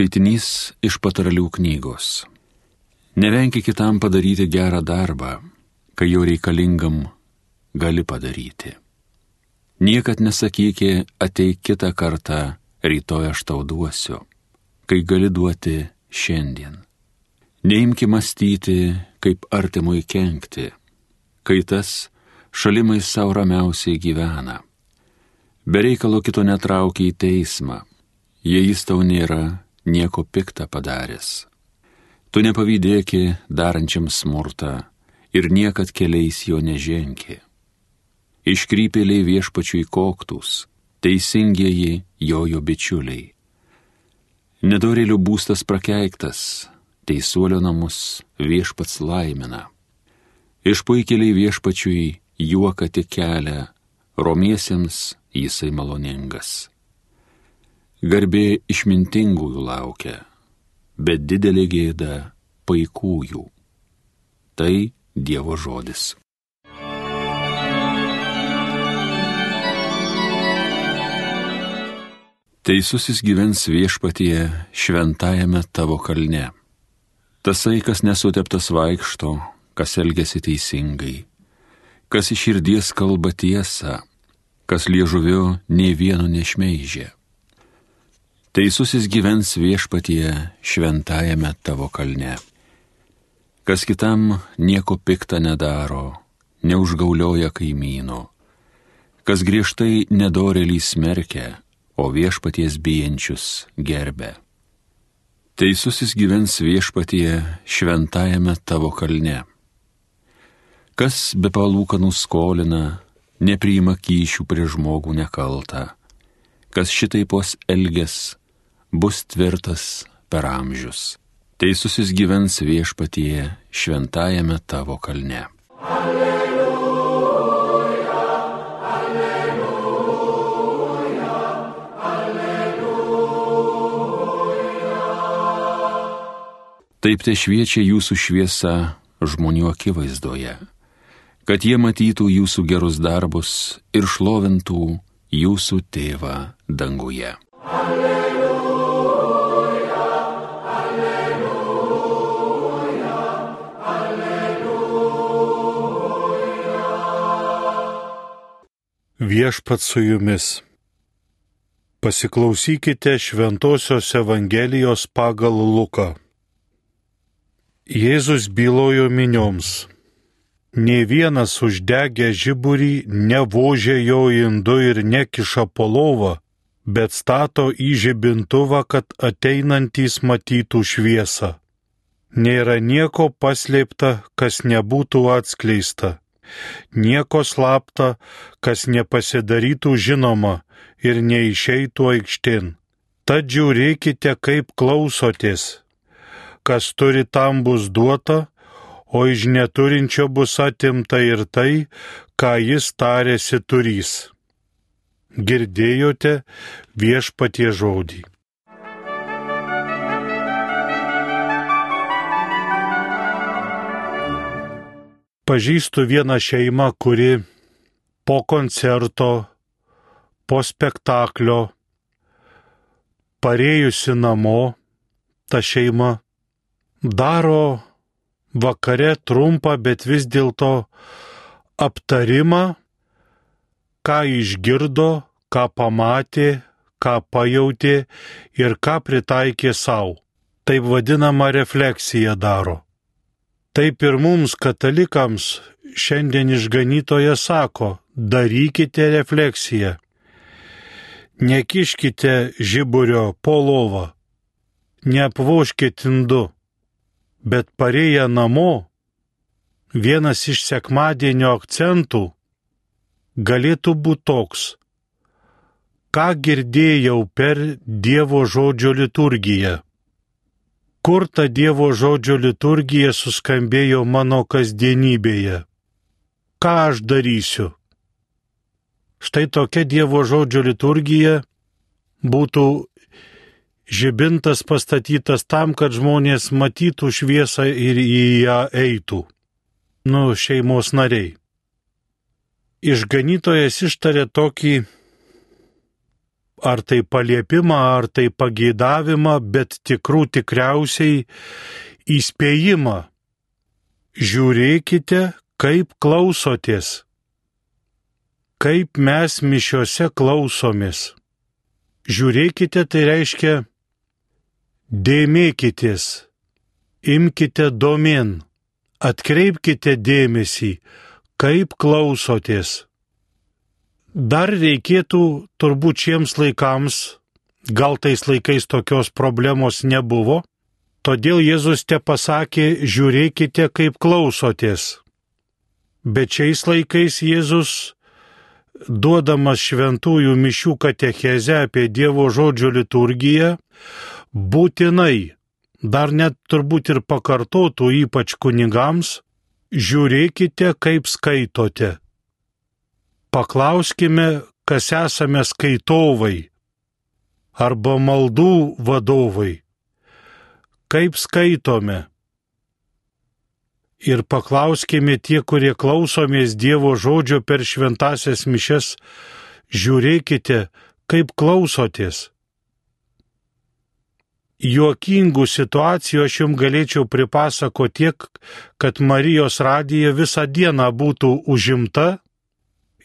Skaitinys iš pataralių knygos. Nevenki kitam padaryti gerą darbą, kai jo reikalingam gali padaryti. Niekad nesakykė, ateik kitą kartą, rytoj aš tau duosiu, kai gali duoti šiandien. Neimki mąstyti, kaip artimui kenkti, kai tas šalimai savo ramiausiai gyvena. Bereikalo kito netraukia į teismą, jei jis tau nėra nieko piktą padaręs. Tu nepavydėki darančiam smurtą ir niekad keliais jo neženki. Iškrypėliai viešpačiui koktus, teisingieji jojo bičiuliai. Nedorėlių būstas prakeiktas, teisuolio namus viešpats laimina. Išpuikėliai viešpačiui juoka tik kelia, romiesiems jisai maloningas. Garbė išmintingųjų laukia, bet didelė gėda paikųjų. Tai Dievo žodis. Teisusis gyvens viešpatie šventajame tavo kalne. Tasai, kas nesuteptas vaikšto, kas elgesi teisingai, kas iš širdies kalba tiesą, kas liežuviu nei vieno nešmeižė Teisusis gyvens viešpatie šventajame tavo kalne. Kas kitam nieko piktą nedaro, neužgaulioja kaimyno, kas griežtai nedorelį smerkia, o viešpaties bijančius gerbė. Teisusis gyvens viešpatie šventajame tavo kalne. Kas be palūkanų skolina, nepriima kyšių prie žmogų nekaltą, kas šitaipos elges bus tvirtas per amžius. Teisusis gyvens viešpatyje šventajame tavo kalne. Alleluja, alleluja, alleluja. Taip te šviečia jūsų šviesa žmonių akivaizdoje, kad jie matytų jūsų gerus darbus ir šlovintų jūsų tėvą danguje. Alleluja. Viešpat su jumis. Pasiklausykite Šventojios Evangelijos pagal Luką. Jėzus bylojo minioms. Ne vienas uždegę žiburį nevožė jo indu ir nekiša po lovą, bet stato į žibintuvą, kad ateinantys matytų šviesą. Nėra nieko paslėpta, kas nebūtų atskleista nieko slapta, kas nepasidarytų žinoma ir neišeitų aikštin. Tad žiūrėkite, kaip klausotės. Kas turi tam bus duota, o iš neturinčio bus atimta ir tai, ką jis tarėsi turys. Girdėjote viešpatie žodį. Pažįstu vieną šeimą, kuri po koncerto, po spektaklio, parėjusi namo, ta šeima daro vakare trumpą, bet vis dėlto aptarimą, ką išgirdo, ką pamatė, ką pajutė ir ką pritaikė savo. Taip vadinama refleksija daro. Taip ir mums, katalikams, šiandien išganytoje sako, darykite refleksiją. Nekiškite žiburio po lovą, neapvoškite indu, bet parėję namo, vienas iš sekmadienio akcentų galėtų būti toks, ką girdėjau per Dievo žodžio liturgiją kur ta Dievo žodžio liturgija suskambėjo mano kasdienybėje. Ką aš darysiu? Štai tokia Dievo žodžio liturgija būtų žibintas pastatytas tam, kad žmonės matytų šviesą ir į ją eitų. Nu, šeimos nariai. Išganytojas ištarė tokį ar tai paliepimą, ar tai pageidavimą, bet tikrų tikriausiai įspėjimą. Žiūrėkite, kaip klausotės, kaip mes mišiuose klausomės. Žiūrėkite, tai reiškia dėmėkitės, imkite domin, atkreipkite dėmesį, kaip klausotės. Dar reikėtų turbūt šiems laikams, gal tais laikais tokios problemos nebuvo, todėl Jėzus te pasakė, žiūrėkite, kaip klausotės. Bet šiais laikais Jėzus, duodamas šventųjų mišių katechezę apie Dievo žodžio liturgiją, būtinai, dar net turbūt ir pakartotų ypač kunigams, žiūrėkite, kaip skaitote. Paklauskime, kas esame skaitovai arba maldų vadovai. Kaip skaitome? ir paklauskime tie, kurie klausomės Dievo žodžio per šventasias mišes, žiūrėkite, kaip klausotės. Juokingų situacijų aš jums galėčiau pripasakoti tiek, kad Marijos radija visą dieną būtų užimta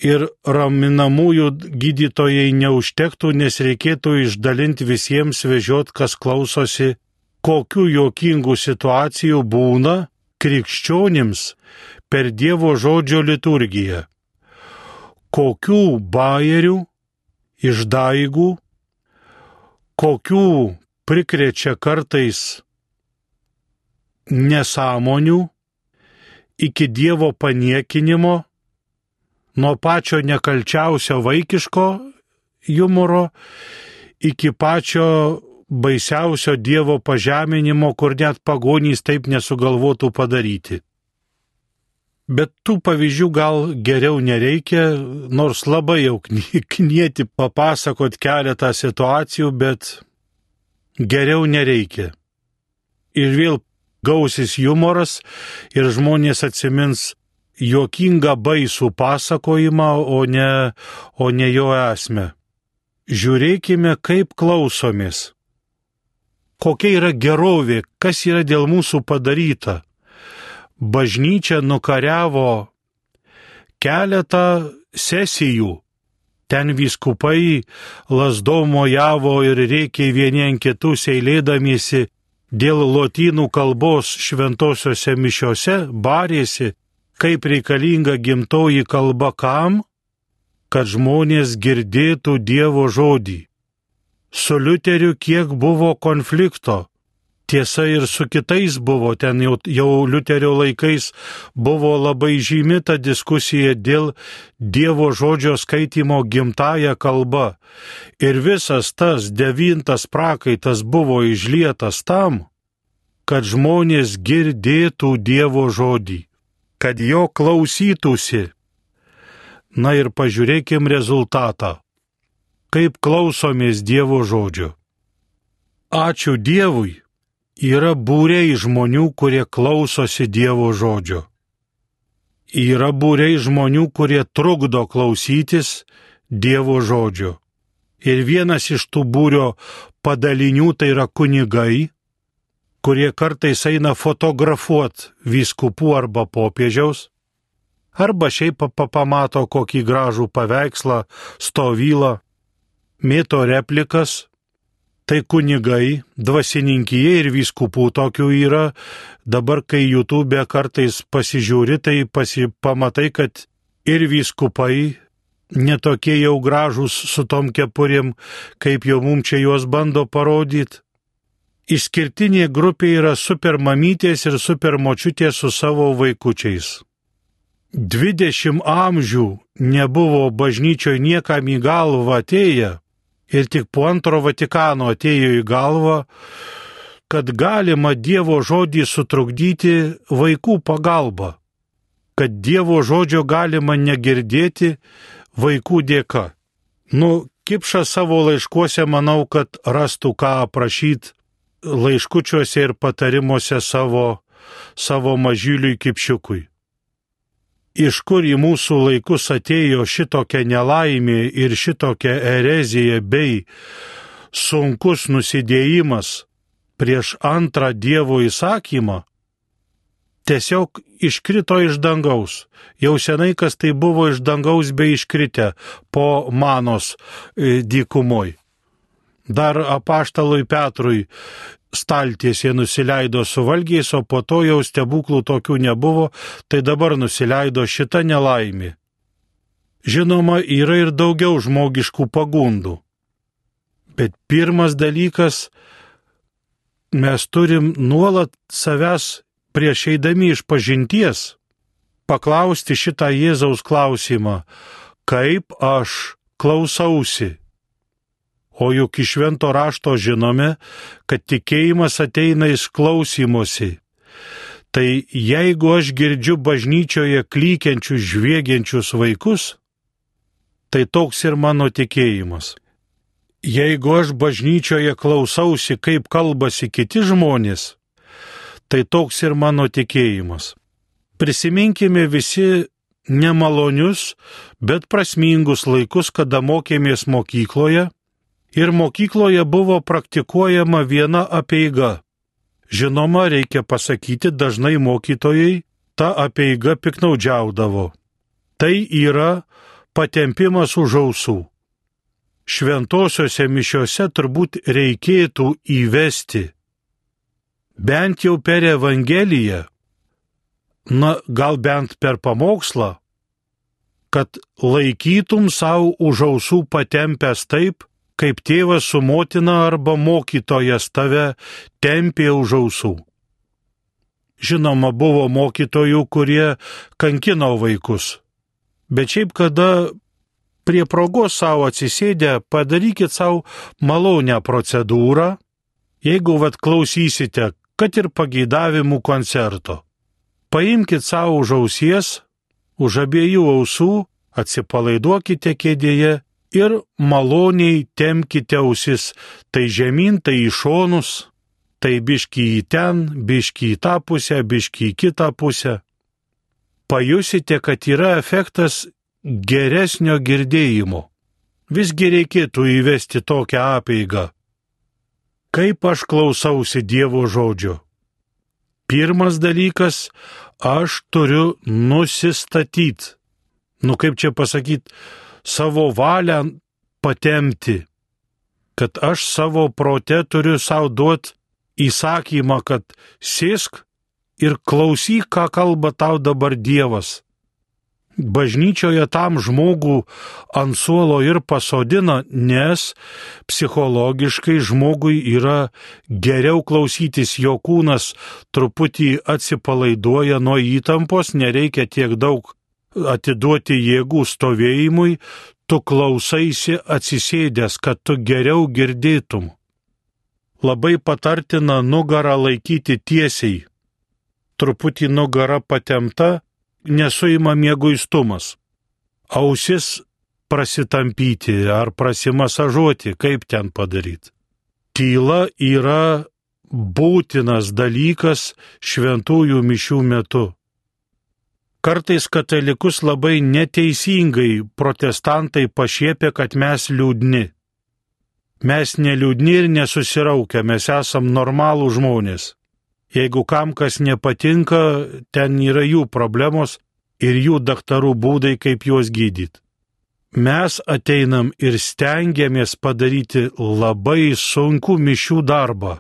ir raminamųjų gydytojai neužtektų, nes reikėtų išdalinti visiems vežiot, kas klausosi, kokių juokingų situacijų būna krikščionims per Dievo žodžio liturgiją. Kokių bairių, išdaigų, kokių prikrečia kartais nesąmonių iki Dievo paniekinimo, nuo pačio nekalčiausio vaikiško humoro iki pačio baisiausio Dievo pažeminimo, kur net pagonys taip nesugalvotų padaryti. Bet tų pavyzdžių gal geriau nereikia, nors labai jau knieti papasakot keletą situacijų, bet geriau nereikia. Ir vėl gausis humoras ir žmonės atsimins juokingą baisų pasakojimą, o ne, o ne jo esmę. Žiūrėkime, kaip klausomės kokia yra gerovė, kas yra dėl mūsų padaryta. Bažnyčia nukariavo keletą sesijų. Ten viskupai lasdomojavo ir reikia vieni ant kitus eilėdamiesi dėl lotynų kalbos šventosiuose mišiuose, barėsi, kaip reikalinga gimtoji kalba kam, kad žmonės girdėtų Dievo žodį su Liuteriu kiek buvo konflikto. Tiesa ir su kitais buvo, ten jau, jau Liuterio laikais buvo labai žymi ta diskusija dėl Dievo žodžio skaitimo gimtaja kalba. Ir visas tas devintas prakaitas buvo išlietas tam, kad žmonės girdėtų Dievo žodį, kad jo klausytųsi. Na ir pažiūrėkim rezultatą kaip klausomės Dievo žodžio. Ačiū Dievui, yra būriai žmonių, kurie klausosi Dievo žodžio. Yra būriai žmonių, kurie trukdo klausytis Dievo žodžio. Ir vienas iš tų būrio padalinių tai yra kunigai, kurie kartais eina fotografuot vyskupų arba popiežiaus, arba šiaip pamato kokį gražų paveikslą, stovylą, mėto replikas, tai kunigai, dvasininkija ir vyskupų tokių yra. Dabar, kai YouTube kartais pasižiūri, tai pasi, pamatai, kad ir vyskupai netokie jau gražūs su tom kepurėm, kaip jau mums čia juos bando parodyti. Išskirtinė grupė yra supermamytės ir supermočiutės su savo vaikučiais. 20 amžių nebuvo bažnyčioje niekam į galvą atėję, ir tik po antro Vatikano atėjo į galvą, kad galima Dievo žodį sutrukdyti vaikų pagalba, kad Dievo žodžio galima negirdėti vaikų dėka. Nu, Kipša savo laiškuose manau, kad rastų ką aprašyti laiškučiuose ir patarimuose savo, savo mažyliui Kipšiukui. iš kur į mūsų laikus atėjo šitokia nelaimė ir šitokia erezija bei sunkus nusidėjimas prieš antrą Dievo įsakymą, tiesiog iškrito iš dangaus. Jau senai kas tai buvo iš dangaus bei iškritę po manos e, dykumoj. Dar apaštalui Petrui staltiesė nusileido su valgiais, o po to jau stebuklų tokių nebuvo, tai dabar nusileido šita nelaimė. Žinoma, yra ir daugiau žmogiškų pagundų. Bet pirmas dalykas, mes turim nuolat savęs prieš eidami iš pažinties paklausti šitą Jėzaus klausimą, kaip aš klausausi O juk iš švento rašto žinome, kad tikėjimas ateina iš klausymosi. Tai jeigu aš girdžiu bažnyčioje klykiančius, žvėgiančius vaikus, tai toks ir mano tikėjimas. Jeigu aš bažnyčioje klausausi, kaip kalbasi kiti žmonės, tai toks ir mano tikėjimas. Prisiminkime visi nemalonius, bet prasmingus laikus, kada mokėmės mokykloje ir mokykloje buvo praktikuojama viena apeiga. Žinoma, reikia pasakyti, dažnai mokytojai tą apeigą piknaudžiaudavo. Tai yra patempimas už ausų. Šventosiuose mišiuose turbūt reikėtų įvesti bent jau per Evangeliją, na gal bent per pamokslą, kad laikytum savo už ausų patempęs taip, kaip tėvas su motina arba mokytojas tave tempė už ausų. Žinoma, buvo mokytojų, kurie kankino vaikus. Bet šiaip kada prie progos savo atsisėdę, padarykit savo malonę procedūrą, jeigu vad klausysite, kad ir pageidavimų koncerto. Paimkite savo už ausies, už abiejų ausų, atsipalaiduokite kėdėje ir maloniai temkite ausis, tai žemyn, tai į šonus, tai biški į ten, biški į tą pusę, biški į kitą pusę. Pajusite, kad yra efektas geresnio girdėjimo. Visgi reikėtų įvesti tokią apėgą. Kaip aš klausausi Dievo žodžio? Pirmas dalykas, aš turiu nusistatyti. Nu kaip čia pasakyti, savo valią patemti, kad aš savo prote turiu savo duoti įsakymą, kad sėsk ir klausyk, ką kalba tau dabar Dievas. Bažnyčioje tam žmogų ant suolo ir pasodina, nes psichologiškai žmogui yra geriau klausytis, jo kūnas truputį atsipalaiduoja nuo įtampos, nereikia tiek daug atiduoti jėgų stovėjimui, tu klausaisi atsisėdęs, kad tu geriau girdėtum. Labai patartina nugarą laikyti tiesiai. Truputį nugara patemta, nesuima mėguistumas. Ausis prasitampyti ar prasimasažuoti, kaip ten padaryti. Tyla yra būtinas dalykas šventųjų mišių metu. Kartais katalikus labai neteisingai protestantai pašiepia, kad mes liūdni. Mes neliūdni ir nesusiraukę, mes esam normalų žmonės. Jeigu kam kas nepatinka, ten yra jų problemos ir jų daktarų būdai, kaip juos gydyti. Mes ateinam ir stengiamės padaryti labai sunku mišių darbą.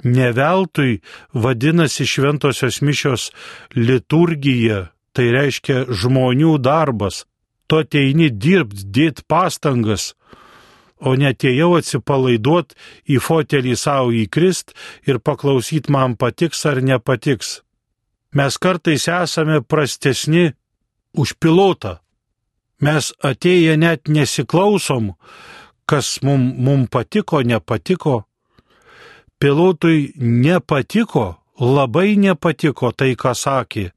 Neveltui vadinasi šventosios mišios liturgija tai reiškia žmonių darbas. Tu ateini dirbti, dėti pastangas, o netėjau atsipalaiduot į fotelį savo įkrist ir paklausyt man patiks ar nepatiks. Mes kartais esame prastesni už pilotą. Mes atėję net nesiklausom, kas mum, mum patiko, nepatiko. Pilotui nepatiko, labai nepatiko tai, ką sakė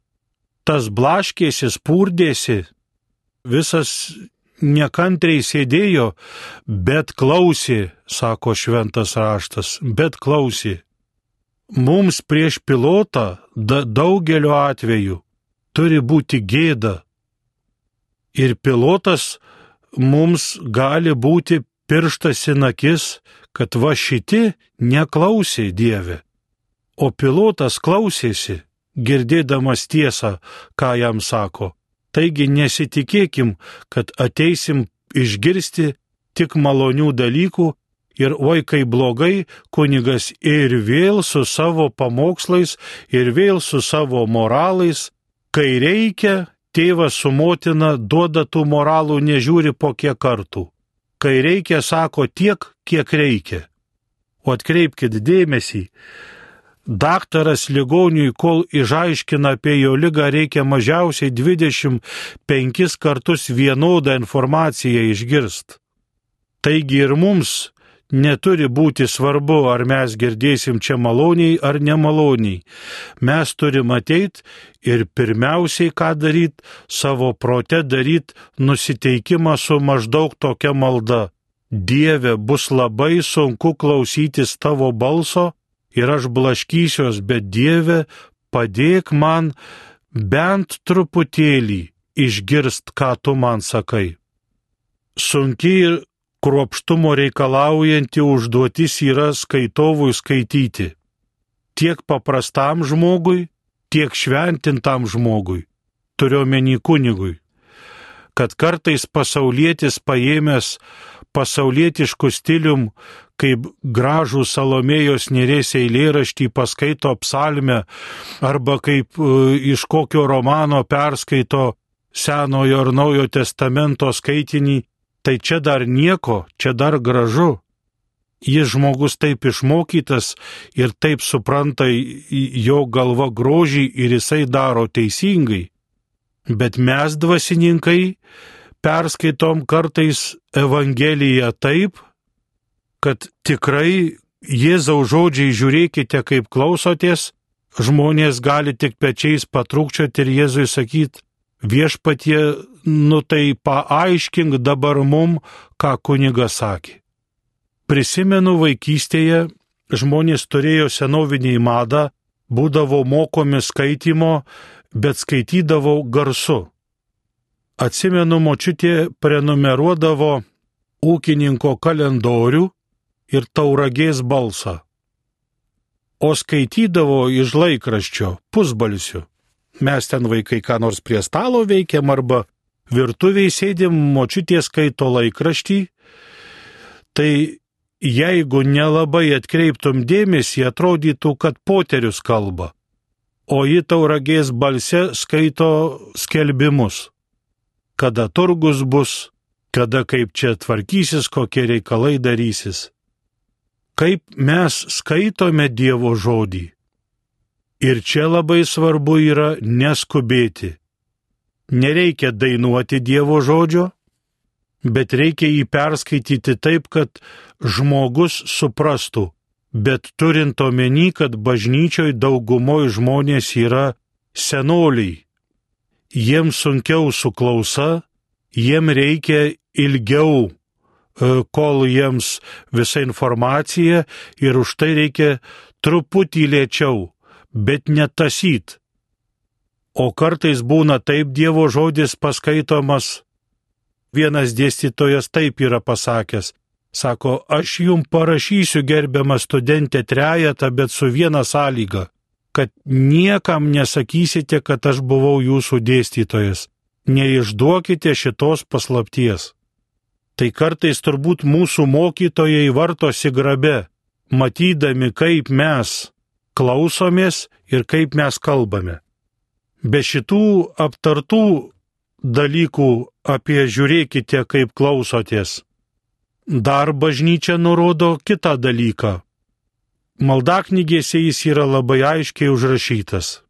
tas blaškėsi, spūrdėsi, visas nekantriai sėdėjo, bet klausė, sako šventas raštas, bet klausė. Mums prieš pilotą da, daugeliu atveju turi būti gėda, Ir pilotas mums gali būti pirštas į nakis, kad va šiti neklausė Dieve. O pilotas klausėsi, girdėdamas tiesą, ką jam sako. Taigi nesitikėkim, kad ateisim išgirsti tik malonių dalykų ir oi kai blogai, kunigas ir vėl su savo pamokslais, ir vėl su savo moralais, kai reikia, tėvas su motina duoda tų moralų nežiūri po kiek kartų. Kai reikia, sako tiek, kiek reikia. O atkreipkite dėmesį, daktaras ligoniui, kol išaiškina apie jo lygą, reikia mažiausiai 25 kartus vienodą informaciją išgirst. Taigi ir mums neturi būti svarbu, ar mes girdėsim čia maloniai ar nemaloniai. Mes turim ateit ir pirmiausiai ką daryti, savo prote daryti nusiteikimą su maždaug tokia malda. Dieve, bus labai sunku klausytis tavo balso ir aš blaškysiuos, bet Dieve, padėk man bent truputėlį išgirst, ką tu man sakai. Sunki ir kruopštumo reikalaujanti užduotis yra skaitovui skaityti. Tiek paprastam žmogui, tiek šventintam žmogui, turiuomenį kunigui. Kad kartais pasaulietis paėmęs pasaulietiškų stilium, kaip gražų Salomėjos nerės eilėraštį paskaito psalmę, arba kaip uh, iš kokio romano perskaito Senojo ar Naujo testamento skaitinį, tai čia dar nieko, čia dar gražu. Jis žmogus taip išmokytas ir taip supranta jo galva grožį ir jisai daro teisingai. Bet mes dvasininkai perskaitom kartais Evangeliją taip, kad tikrai Jėzaus žodžiai žiūrėkite, kaip klausotės, žmonės gali tik pečiais patrūkčioti ir Jėzui sakyti, viešpatie, nu tai paaiškink dabar mum, ką kunigas sakė. Prisimenu vaikystėje, žmonės turėjo senovinį madą, būdavo mokomi skaitimo, bet skaitydavo garsu. Atsimenu, močiutė prenumeruodavo ūkininko kalendorių ir tauragės balsą, o skaitydavo iš laikraščio pusbalsiu. Mes ten vaikai ką nors prie stalo veikiam arba virtuviai sėdim, močiutė skaito laikraštį, tai jeigu nelabai atkreiptum dėmesį, atrodytų, kad poterius kalba, o ji tauragės balse skaito skelbimus, kada turgus bus, kada kaip čia tvarkysis, kokie reikalai darysis. Kaip mes skaitome Dievo žodį. Ir čia labai svarbu yra neskubėti. Nereikia dainuoti Dievo žodžio, bet reikia jį perskaityti taip, kad žmogus suprastų. Bet turint omeny, kad bažnyčioj daugumoje žmonės yra senoliai. Jiems sunkiau su klausa, jiem reikia ilgiau, kol jiems visa informacija ir už tai reikia truputį lėčiau bet netasyt. O kartais būna taip Dievo žodis paskaitomas. Vienas dėstytojas taip yra pasakęs. Sako, aš jum parašysiu gerbiamą studentę trejetą, bet su viena sąlyga, kad niekam nesakysite, kad aš buvau jūsų dėstytojas. Neišduokite šitos paslapties. Tai kartais turbūt mūsų mokytojai vartosi grabe, matydami, kaip mes klausomės ir kaip mes kalbame. Be šitų aptartų dalykų apie žiūrėkite, kaip klausotės. Dar bažnyčia nurodo kitą dalyką. Maldaknygėse jis yra labai aiškiai užrašytas.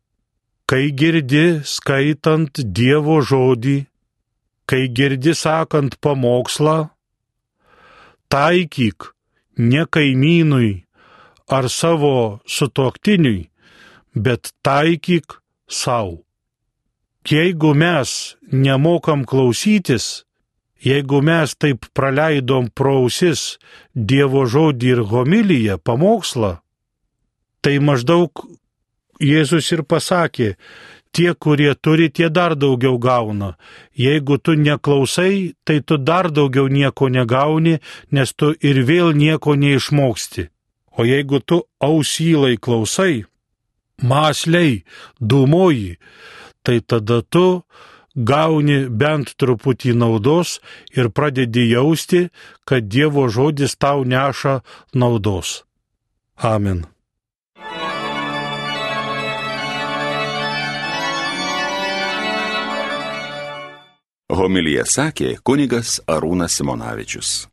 Kai girdi skaitant Dievo žodį, kai girdi sakant pamokslą, taikyk ne kaimynui, ar savo sutoktiniui, bet taikyk savo. Jeigu mes nemokam klausytis, jeigu mes taip praleidom prausis Dievo žodį ir homiliją, pamokslą, tai maždaug Jėzus ir pasakė, tie, kurie turi, tie dar daugiau gauna. Jeigu tu neklausai, tai tu dar daugiau nieko negauni, nes tu ir vėl nieko neišmoksti. O jeigu tu ausylai klausai, masliai, dūmoji, tai tada tu gauni bent truputį naudos ir pradedi jausti, kad Dievo žodis tau neša naudos. Amen. Homilija sakė kunigas Arūnas Simonavičius.